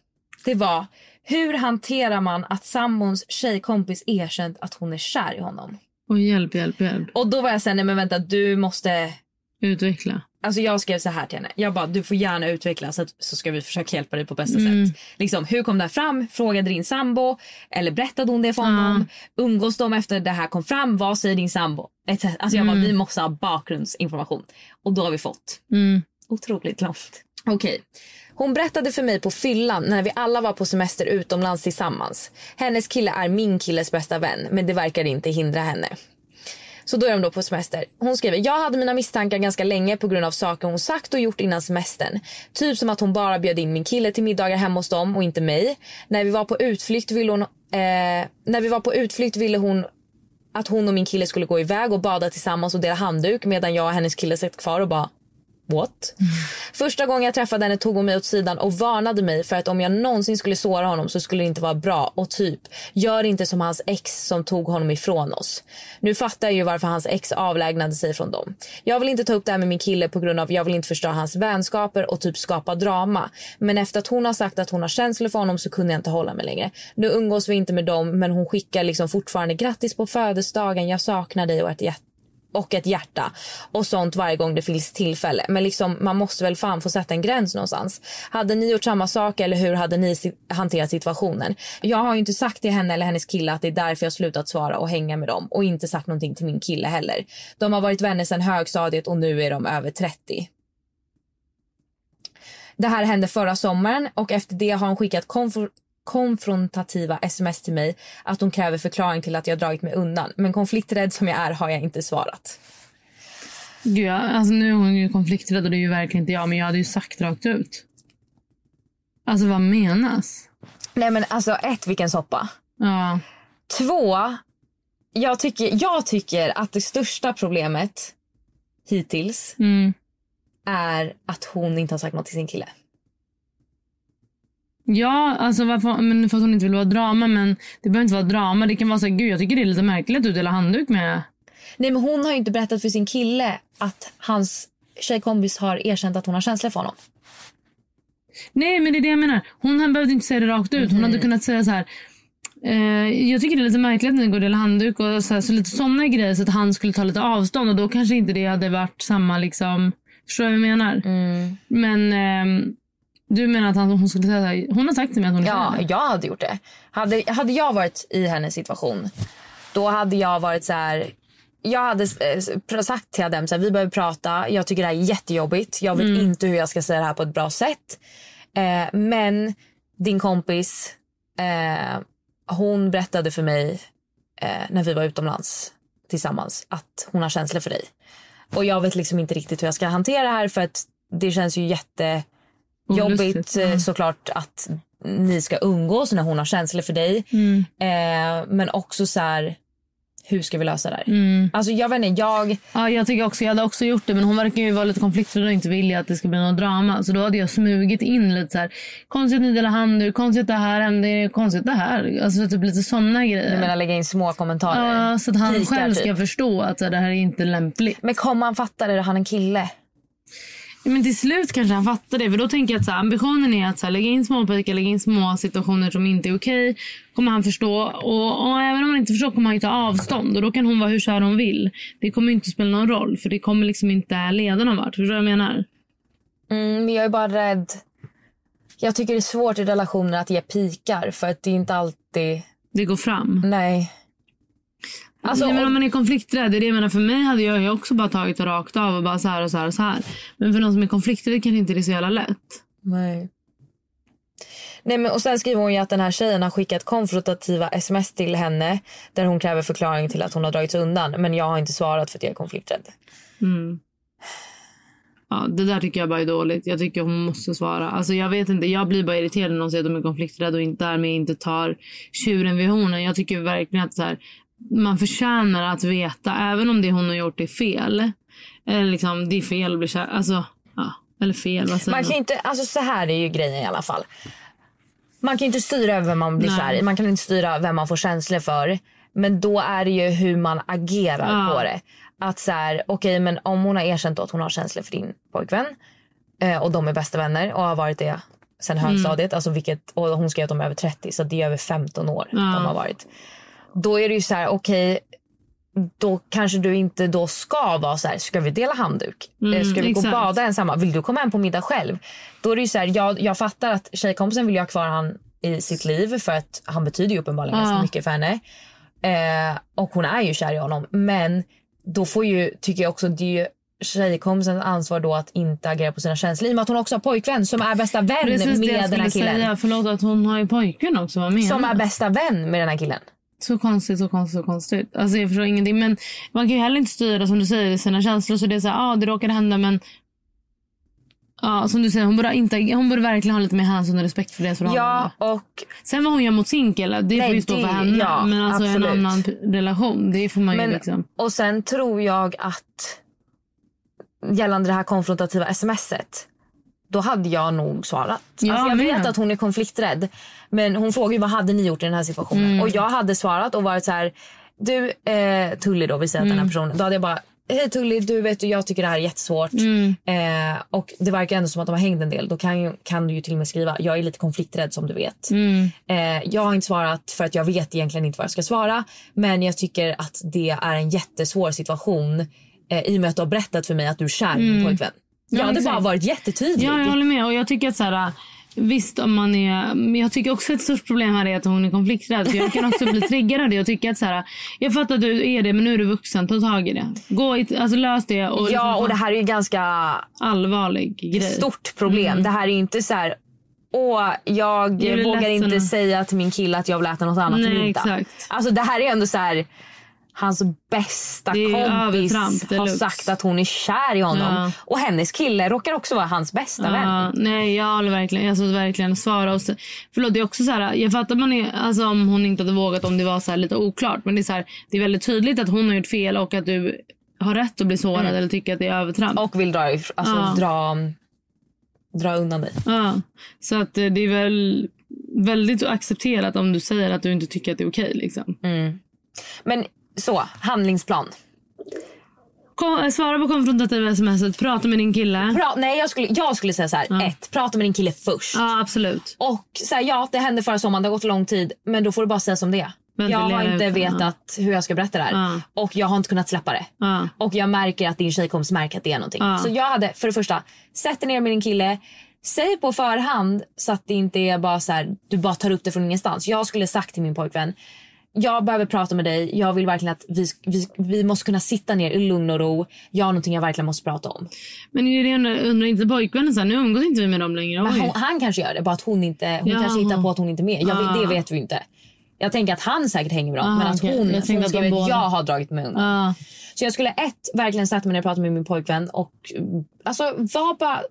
det var hur hanterar man att sambons tjejkompis erkänt att hon är kär i honom? Och hjälp, hjälp, hjälp. Och då var jag såhär, nej men vänta du måste... Utveckla. Alltså jag skrev så här till henne. Jag bara, du får gärna utveckla så, att, så ska vi försöka hjälpa dig på bästa Mm. sätt. Liksom, hur kom det här fram? Frågade din sambo? Eller berättade hon det för honom? Umgås de efter det här kom fram? Vad säger din sambo? Alltså jag bara, Mm. vi måste ha bakgrundsinformation. Och då har vi fått. Mm. Otroligt långt. Okej. Hon berättade för mig på fyllan när vi alla var på semester utomlands tillsammans. Hennes kille är min killes bästa vän, men det verkar inte hindra henne. Så då är de då på semester. Hon skriver, jag hade mina misstankar ganska länge på grund av saker hon sagt och gjort innan semestern. Typ som att hon bara bjöd in min kille till middagar hemma hos dem och inte mig. När vi var på utflykt ville hon, eh, när vi var på utflykt ville hon att hon och min kille skulle gå iväg och bada tillsammans och dela handduk medan jag och hennes kille satt kvar och bara What? Första gången jag träffade henne tog hon mig åt sidan och varnade mig för att om jag någonsin skulle såra honom så skulle det inte vara bra och typ gör inte som hans ex som tog honom ifrån oss. Nu fattar jag ju varför hans ex avlägnade sig från dem. Jag vill inte ta upp det här med min kille på grund av jag vill inte förstöra hans vänskaper och typ skapa drama. Men efter att hon har sagt att hon har känslor för honom så kunde jag inte hålla mig längre. Nu umgås vi inte med dem men hon skickar liksom fortfarande grattis på födelsedagen, jag saknar dig och ett hjärta och ett hjärta och sånt varje gång det finns tillfälle. Men liksom, man måste väl fan få sätta en gräns någonstans. Hade ni gjort samma sak eller hur hade ni hanterat situationen? Jag har ju inte sagt till henne eller hennes kille att det är därför jag slutat svara och hänga med dem och inte sagt någonting till min kille heller. De har varit vänner sedan högstadiet och nu är de över 30. Det här hände förra sommaren och efter det har hon skickat konfrontativa sms till mig att hon kräver förklaring till att jag dragit mig undan. Men konflikträdd som jag är har jag inte svarat. Gud, ja, alltså nu är hon ju konflikträdd och det är ju verkligen inte jag. Men jag hade ju sagt rakt ut. Alltså vad menas? Nej men alltså ett, vilken soppa. Ja. Två, jag tycker, jag tycker att det största problemet hittills Mm. är att hon inte har sagt något till sin kille. Ja, alltså varför, men för att hon inte vill vara drama. Men det behöver inte vara drama. Det kan vara så här, gud jag tycker det är lite märkligt att du delar handduk med. Nej men hon har ju inte berättat för sin kille att hans tjejkompis har erkänt att hon har känslor för honom. Nej men det är det jag menar. Hon behövt inte säga det rakt ut. Hon hade kunnat säga så här. Eh, jag tycker det är lite märkligt att ni går och delar handduk och så, här, så lite sådana grejer så att han skulle ta lite avstånd och då kanske inte det hade varit samma liksom. Förstår du vad jag menar? Men ehm, du menar att han, hon skulle säga så här, hon har sagt till mig att hon är Ja, kär. jag hade gjort det. Hade, hade jag varit i hennes situation, då hade jag varit så här... Jag hade eh, sagt till Adem så här, vi behöver prata. Jag tycker det här är jättejobbigt. Jag vet Mm. inte hur jag ska säga det här på ett bra sätt. Eh, men din kompis, eh, hon berättade för mig eh, när vi var utomlands tillsammans att hon har känslor för dig. Och jag vet liksom inte riktigt hur jag ska hantera det här för att det känns ju jättejobbigt Olustigt, ja. eh, såklart att ni ska umgås när hon har känslor för dig. Mm. Eh, men också så här, hur ska vi lösa det här? Mm. Alltså jag vet inte, jag... Ja, jag tycker också, jag hade också gjort det men hon verkar ju vara lite konflikträdd och inte vilja att det ska bli något drama. Så då hade jag smugit in lite så här. Konstigt att ni delar handduk, konstigt det här hände, konstigt det här. Alltså typ lite sådana grejer. Du menar lägga in små kommentarer? Ja, så att han Pikar, själv typ. ska förstå att här, det här är inte lämpligt. Men kommer han fatta det? Han är en kille. Men till slut kanske han fattar det. För då tänker jag att så här, ambitionen är att så här, lägga in små pikar, lägga in små situationer som inte är okej. Kommer han förstå. Och, och även om han inte förstår kommer han ju ta avstånd. Och då kan hon vara hur kär hon vill. Det kommer ju inte spela någon roll. För det kommer liksom inte leda någon vart. Förstår du vad jag menar? Mm, men jag är bara rädd. Jag tycker det är svårt i relationer att ge pikar för att det är inte alltid... Det går fram. Nej. Alltså, Nej, men om man är konflikträdd, det är det jag menar. För mig hade jag ju också bara tagit det rakt av och bara så här och så här och så här. Men för någon som är konflikträdd kanske inte det är så jävla lätt. Nej. Nej, men, och sen skriver hon ju att den här tjejen har skickat konfrontativa sms till henne där hon kräver förklaring till att hon har dragit sig undan. Men jag har inte svarat för att jag är konflikträdd. Mm. Ja, det där tycker jag bara är dåligt. Jag tycker hon måste svara. Alltså jag vet inte, jag blir bara irriterad när någon säger att de är konflikträdda och inte, därmed inte tar tjuren vid hornen. Jag tycker verkligen att så här, man förtjänar att veta, även om det hon har gjort är fel. Eller liksom, det är fel att bli kär. Alltså, ja. Eller fel, vad säger Man kan man? inte, alltså så här är ju grejen i alla fall. Man kan inte styra över vem man blir Nej. kär i. Man kan inte styra vem man får känslor för. Men då är det ju hur man agerar Ja. på det. Att så här, okej men om hon har erkänt att hon har känslor för din pojkvän. Eh, och de är bästa vänner och har varit det sen Mm. högstadiet. Alltså vilket, och hon skrev att de är över 30 så det är över 15 år Ja. de har varit. Då är det ju så här, okej då kanske du inte då ska vara så här, ska vi dela handduk? Mm, Eh, ska vi gå och exakt. bada ensamma? Vill du komma hem på middag själv? Då är det ju så här, jag, jag fattar att tjejkompisen vill ju ha kvar han i sitt liv för att han betyder ju uppenbarligen Ja. ganska mycket för henne. Eh, och hon är ju kär i honom. Men då får ju, tycker jag också, det är ju tjejkompisens ansvar då att inte agera på sina känslor. I och med att hon också har pojkvän som är bästa vän Precis med den här killen. säga. Förlåt att hon har ju pojkvän också. Vad menar Som är bästa vän med den här killen. Så konstigt, så konstigt, så konstigt. Alltså jag förstår ingenting. Men man kan ju heller inte styra som du säger sina känslor. Så det är så här, ah, det råkade hända men Ja, som du säger, hon borde, inte, hon borde verkligen ha lite mer hänsyn och respekt för deras förhållande. Ja, och Sen vad hon gör mot sin kille, det Nej, får ju stå det- för henne. ja, men alltså absolut. en annan relation, det får man ju Men- liksom... Och sen tror jag att gällande det här konfrontativa smset. Då hade jag nog svarat. Ja, alltså jag men. vet att hon är konflikträdd. Men hon frågar ju vad hade ni gjort i den här situationen? Mm. Och jag hade svarat och varit så här. Du eh, Tully då, vi säger att den här Mm. personen. Då hade jag bara. Hej Tully, du vet du, jag tycker det här är jättesvårt. Mm. Eh, och det verkar ändå som att de har hängt en del. Då kan, ju, kan du ju till och med skriva. Jag är lite konflikträdd som du vet. Mm. Eh, jag har inte svarat för att jag vet egentligen inte vad jag ska svara. Men jag tycker att det är en jättesvår situation eh, i och med att du har berättat för mig att du är kär i din Mm. pojkvän. Jag Ja, hade exakt. bara varit jättetydlig. Ja, jag håller med. Och jag tycker att så här, visst om man är... Men jag tycker också att ett stort problem här är att hon är konflikträdd. För jag kan också bli triggad av det och tycka att så här, jag fattar att du är det men nu är du vuxen, ta tag i det. Gå i, alltså lös det. Och liksom ja, och det här är ju ganska allvarlig grej. stort problem. Mm. Det här är inte så här... Åh, jag Jag vågar ledsen inte säga till min kille att jag vill äta något annat till Nej, middag. exakt. Alltså det här är ändå så här... Hans bästa kompis har sagt att hon är kär i honom. Ja. Och hennes kille råkar också vara hans bästa vän. Ja, nej, jag håller verkligen, alltså verkligen svara. Och så, förlåt, det är också så här, jag fattar man är, alltså, om hon inte hade vågat om det var så här lite oklart. Men det är, så här, det är väldigt tydligt att hon har gjort fel och att du har rätt att bli sårad Mm. eller tycka att det är övertramp. Och vill dra, alltså, Ja. dra, dra undan dig. Ja, så att eh, det är väl väldigt accepterat om du säger att du inte tycker att det är okej. liksom. Mm. Men så, handlingsplan. Kom, eh, svara på konfrontativa sms, prata med din kille. Pra- nej, jag skulle, jag skulle säga så här. Ja. Ett, prata med din kille först. Ja, absolut. Och så här, ja, det hände förra sommaren, det har gått lång tid. Men då får du bara säga som det är. Jag har inte ja. vetat hur jag ska berätta det här. Ja. Och jag har inte kunnat släppa det. Ja. Och jag märker att din tjejkompis märker att det är någonting. Så jag hade, för det första, sätt dig ner med din kille. Säg på förhand så att det inte är bara så här, du bara tar upp det från ingenstans. Jag skulle sagt till min pojkvän, jag behöver prata med dig. Jag vill verkligen att vi, vi, vi måste kunna sitta ner i lugn och ro. Jag har någonting jag verkligen måste prata om. Men är det undrar, undrar inte pojkvännen så här, nu umgås inte vi med dem längre. Hon, han kanske gör det, bara att hon inte, hon Jaha. kanske hittar på att hon inte är med. Jag, Ah. Det vet vi inte. Jag tänker att han säkert hänger med dem, Ah, men att okej. hon, Jag hon skriver att jag har dragit mig undan. Ja. Så jag skulle ett, verkligen sätta mig ner och prata med min pojkvän och mm, alltså var bara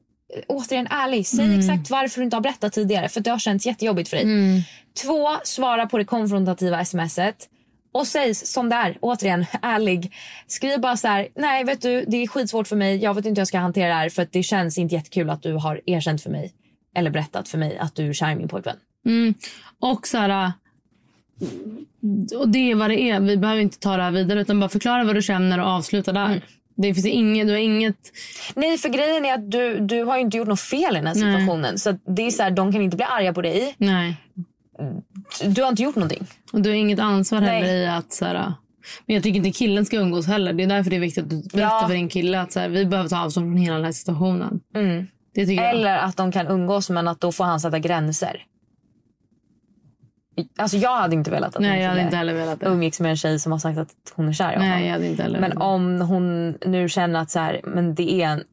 återigen ärlig. Säg Mm. exakt varför du inte har berättat tidigare för det har känts jättejobbigt för dig. Mm. Två, svara på det konfrontativa smset. Och säg som det är, återigen ärlig. Skriv bara så här, nej vet du det är skitsvårt för mig, jag vet inte hur jag ska hantera det här för det känns inte jättekul att du har erkänt för mig. Eller berättat för mig att du är kär i min pojkvän. Mm. Och så här... Och det är vad det är. Vi behöver inte ta det här vidare utan bara förklara vad du känner och avsluta där. Det finns inget, du har inget... Nej för grejen är att du, du har ju inte gjort något fel i den här Nej. situationen. Så att det är så här, de kan inte bli arga på dig. Nej. Du har inte gjort någonting. Och du har inget ansvar heller Nej. i att så här... äh, Men jag tycker inte killen ska umgås heller. Det är därför det är viktigt att du berättar Ja. för din kille att så här, vi behöver ta avstånd från hela den här situationen. Mm. Det tycker jag. Eller att de kan umgås men att då får han sätta gränser. Alltså jag hade inte velat att Nej, min jag hade inte heller velat det. umgicks med en tjej som har sagt att hon är kär i honom. Nej, jag hade inte heller Men om hon nu känner att så här, men det är en,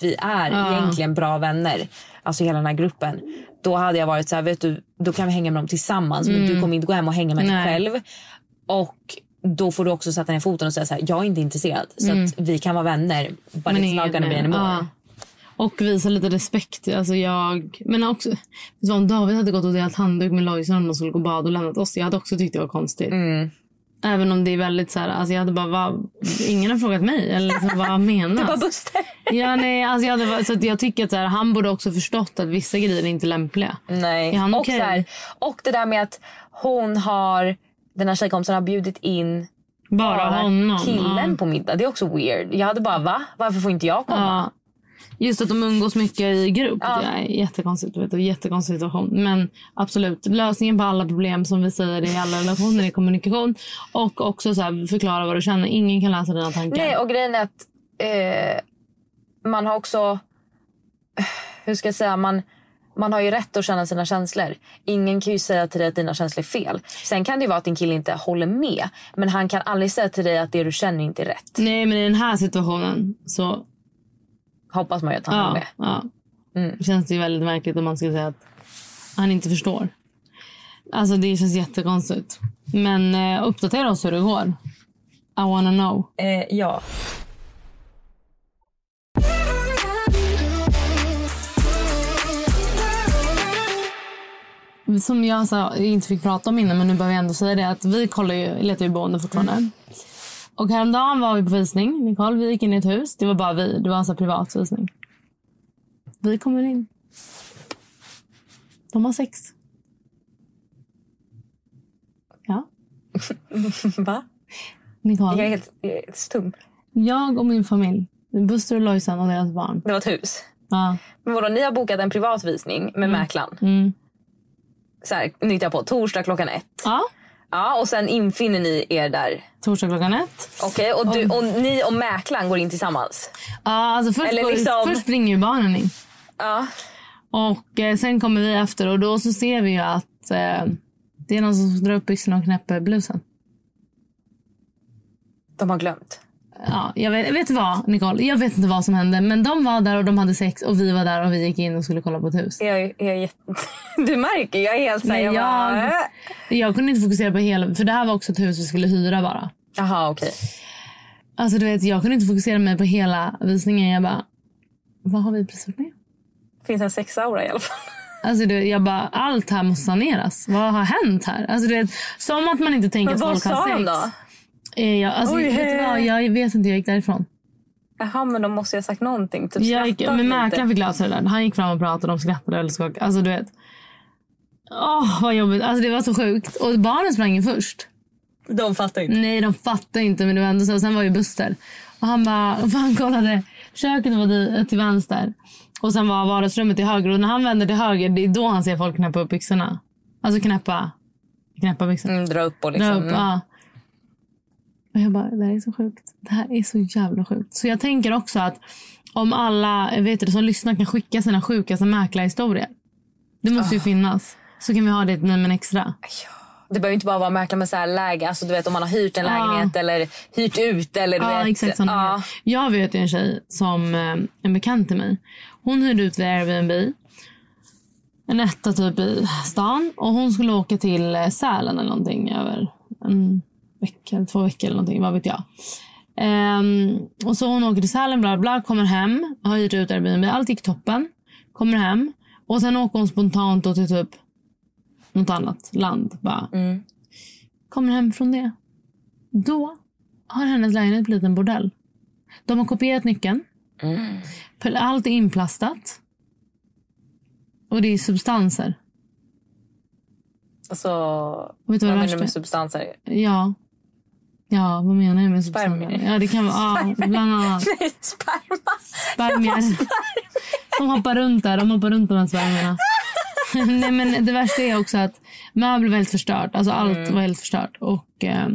vi är Ja. egentligen bra vänner, alltså hela den här gruppen. Då hade jag varit så här, vet du, då kan vi hänga med dem tillsammans. Men du kommer inte gå hem och hänga med dig Mm. Nej. själv. Och då får du också sätta ner foten och säga så här, jag är inte intresserad. Så att vi kan vara vänner. But Mm. Men it's not gonna be anymore. Ja. Och visa lite respekt. Alltså jag, men också, om David hade gått och delat handduk med Lojsan om de skulle gå och bada och lämnat oss. Jag hade också tyckt det var konstigt. Mm. Även om det är väldigt så här, alltså jag hade bara, vad, ingen har frågat mig. Eller liksom, vad menas? Det var Buster. Ja, nej, alltså jag, hade, bara- så jag tycker att så här, han borde också förstått att vissa grejer är inte lämpliga. Nej. Är han och, okej? så här, och det där med att hon har, den här tjejkompisen har bjudit in Bara honom. killen ja. på middag. Det är också weird. Jag hade bara, va? Varför får inte jag komma? Just att de umgås mycket i grupp. Ja. Det är jättekonstigt. Vet du, jättekonstig situation. Men absolut, lösningen på alla problem som vi säger i alla relationer är kommunikation. Och också så här, förklara vad du känner. Ingen kan läsa dina tankar. Nej, och grejen är att eh, man har också... Hur ska jag säga? Man, man har ju rätt att känna sina känslor. Ingen kan ju säga till dig att dina känslor är fel. Sen kan det vara att din kille inte håller med. Men han kan aldrig säga till dig att det du känner inte är rätt. Nej, men i den här situationen så Hoppas man ju att han ja, med. ja. Mm. känns det ju väldigt märkligt om man skulle säga att han inte förstår. Alltså det känns jättekonstigt. Men eh, uppdatera oss hur det går. I wanna know. Eh, ja. Som jag sa, inte fick prata om innan, men nu behöver jag ändå säga det. Att vi kollar ju, letar ju boende fortfarande. Och häromdagen var vi på visning. Nicole, vi gick in i ett hus. Det var bara vi. Det var en privat visning. Vi kommer in. De har sex. Ja. Va? Nicole. Jag är helt, jag är helt stum. Jag och min familj. Buster och Lojsan och deras barn. Det var ett hus. Ja. Men vadå, ni har bokat en privat visning med mäklaren. Mm. Så här, på. Torsdag klockan ett. ja. Ja, och sen infinner ni er där. Torsdag klockan ett. Okej, och, du, och ni och mäklaren går in tillsammans? Ja, alltså först, Eller går, liksom- först springer ju barnen in. Ja. Och eh, sen kommer vi efter och då så ser vi ju att eh, det är någon som drar upp byxorna och knäpper blusen. De har glömt. Ja, jag vet, vet vad Nicole? Jag vet inte vad som hände men de var där och de hade sex och vi var där och vi gick in och skulle kolla på ett hus. Jag, jag. Du märker, jag är helt såhär... Jag jag- äh. Jag kunde inte fokusera på hela, för det här var också ett hus vi skulle hyra bara. Jaha, okej. Alltså du vet, jag kunde inte fokusera mig på hela visningen. Jag bara, vad har vi precis varit med? Finns en sexaura i alla fall. Alltså du, jag bara, allt här måste saneras. Vad har hänt här? Alltså du vet, som att man inte tänker Men att vad folk sa har de sex. då? Eh, Jag, alltså, Oj, vet du hej. vad, jag vet inte, jag gick därifrån. Jaha, men de måste ju ha sagt någonting. Typ Jag gick, men mäklaren fick lösa det där. Han gick fram och pratade, de skrattade och skakade. Alltså du vet. Åh, vad jobbigt. Alltså det var så sjukt. Och barnen sprang in först. De fattar inte. Nej, de fattade inte, men det var ändå så. Sen var ju Buster. Och han bara, han kollade. Köket var till vänster. Och sen var vardagsrummet till höger. Och när han vänder till höger, det är då han ser folk knäppa upp byxorna. Alltså knäppa. Knäppa byxorna. Mm, dra upp och liksom. Dra upp, ja. Och jag bara, det här är så sjukt. Det här är så jävla sjukt. Så jag tänker också att om alla vet du, som lyssnar kan skicka sina sjukaste mäklarhistorier. Det måste Ah. ju finnas. Så kan vi ha det Nej men extra. Det behöver inte bara vara mäklare med så här läge. Alltså, du vet om man har hyrt en Ja. lägenhet eller hyrt ut. Eller, du Ja, vet. exakt ja. grejer. Jag vet ju en tjej som eh, en bekant till mig. Hon hyrde ut vid Airbnb. En etta typ i stan. Och hon skulle åka till eh, Sälen eller någonting över en vecka, två veckor eller någonting. Vad vet jag. Ehm, och så hon åker till Sälen, bla bla, kommer hem. Har hyrt ut Airbnb. Allt gick toppen. Kommer hem. Och sen åker hon spontant då till typ något annat land. Bara. Mm. Kommer hem från det. Då har hennes lägenhet blivit en bordell. De har kopierat nyckeln. Mm. Allt är inplastat. Och det är substanser. Alltså, Vet du vad vad menar du med substanser? Ja. Ja, vad menar jag med substanser? Spermier. Ja, det kan vara ja, bland annat Nej, sperma. spermier. De hoppar runt där. De hoppar runt de här spermierna. Nej, men det värsta är också att möbler var helt förstört. Alltså allt Mm. var helt förstört. Och eh,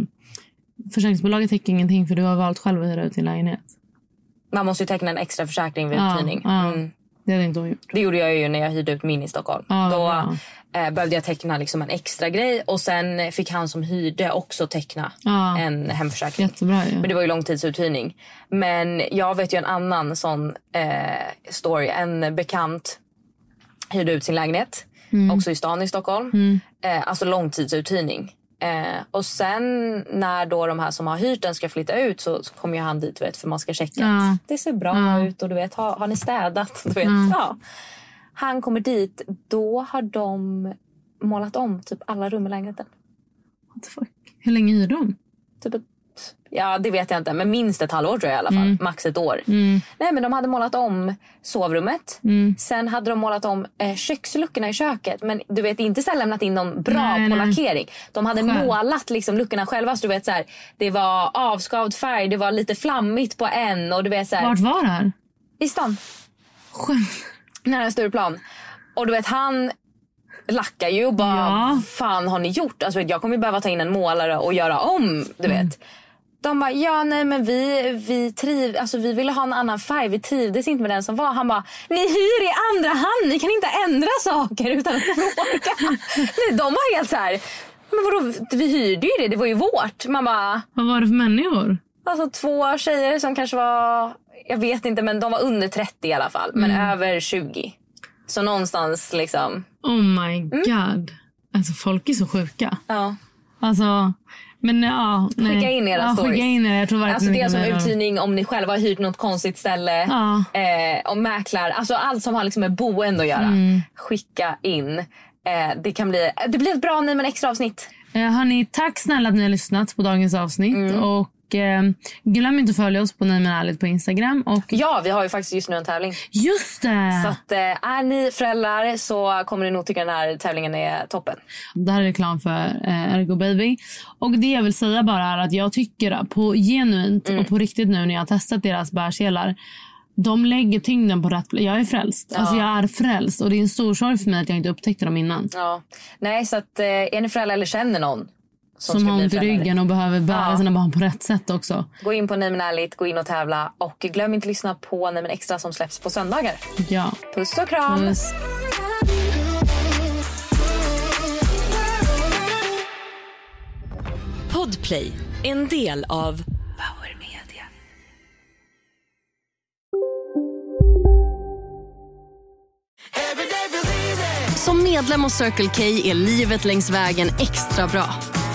försäkringsbolaget täcker ingenting för du har valt själv att hyra ut din lägenhet. Man måste ju teckna en extra försäkring vid Ja, uthyrning. ja. Mm. Det hade inte hon gjort. Det gjorde jag ju när jag hyrde ut min i Stockholm. Ja, vad Då bra. eh, behövde jag teckna liksom en extra grej och sen fick han som hyrde också teckna Ja. en hemförsäkring. Jättebra ju. Men det var ju långtidsuthyrning. Men jag vet ju en annan sån eh, story. En bekant hyrde ut sin lägenhet. Mm. Också i stan i Stockholm. Eh, alltså långtidsuthyrning. Eh, och sen när då de här som har hyrt den ska flytta ut så, så kommer ju han dit vet, för man ska checka Ja. att det ser bra Ja. ut och du vet, har, har ni städat? Du vet, ja. Han kommer dit, då har de målat om typ alla rum i lägenheten. What the fuck? Hur länge hyrde de? Typ ett, ja, det vet jag inte, men minst ett halvår tror jag i alla fall. Max ett år. Nej, men de hade målat om sovrummet. Sen hade de målat om eh, köksluckorna i köket. Men du vet, inte så lämnat in någon bra Nej, på nej. lackering. De hade Själv. målat liksom luckorna själva. Så du vet, så här, det var avskavd färg, det var lite flammigt på en. Och du vet, så här, Vart var det här? I stan, nära Stureplan. Och du vet, han lackar ju och bara, Ja. fan har ni gjort? Alltså, jag kommer ju behöva ta in en målare och göra om. Du Mm. vet. De bara, ja nej men vi, vi, triv, alltså, vi ville ha en annan färg. Vi trivdes inte med den som var. Han bara, ni hyr i andra hand. Ni kan inte ändra saker utan att fråga. nej, de var helt så här, men vadå, vi hyrde ju det. Det var ju vårt. Man bara, Vad var det för människor? alltså två tjejer som kanske var, jag vet inte men de var under 30 i alla fall. Men Mm. över 20. Så någonstans liksom, Oh my god. Alltså folk är så sjuka. ja. Alltså, men ja. Nej. Skicka in era ja, stories. Skicka in era. Jag tror Alltså det är som uthyrning om ni själva har hyrt något konstigt ställe. Ja. Eh, och mäklar. Alltså allt som har liksom med boende att göra. Mm. Skicka in. Eh, det kan bli, det blir ett bra Nej men extra avsnitt. Eh, hörni, tack snälla att ni har lyssnat på dagens avsnitt. Mm. Och eh, glöm inte att följa oss på Nej men ärligt på Instagram. Och Ja, vi har ju faktiskt just nu en tävling. just det! Så att, eh, är ni föräldrar så kommer ni nog tycka den här tävlingen är toppen. Det här är reklam för eh, Ergo Baby. Och det jag vill säga bara är att jag tycker på genuint Mm. och på riktigt nu när jag har testat deras bärselar. De lägger tyngden på rätt plats. Jag är frälst. Alltså jag är frälst. Och det är en stor sorg för mig att jag inte upptäckte dem innan. Ja. Nej, så att, eh, är ni föräldrar eller känner någon som, har ont i ryggen och behöver bära Ja. sina barn på rätt sätt också. Gå in på Nej men ärligt, gå in och tävla. Och glöm inte att lyssna på Nej men extra som släpps på söndagar. Ja. Puss och kram! Puss. Podplay, en del av Power Media. Som medlem hos Circle K är livet längs vägen extra bra.